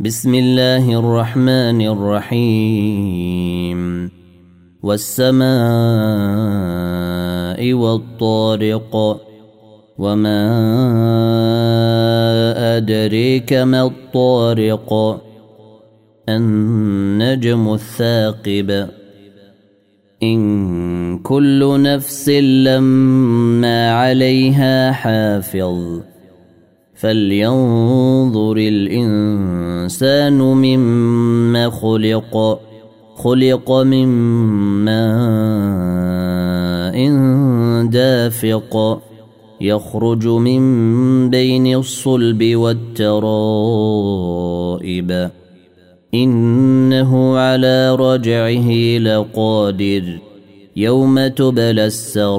بسم الله الرحمن الرحيم. والسماء والطارق وما أدريك ما الطارق. النجم الثاقب. إن كل نفس لما عليها حافظ. فلينظر الإنسان مما خلق خلق من ماء دافق يخرج من بين الصلب والترائب. إنه على رجعه لقادر يوم تبلى السرائر.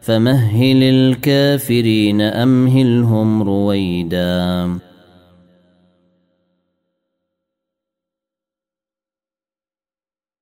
فمهل الكافرين أمهلهم رويدا.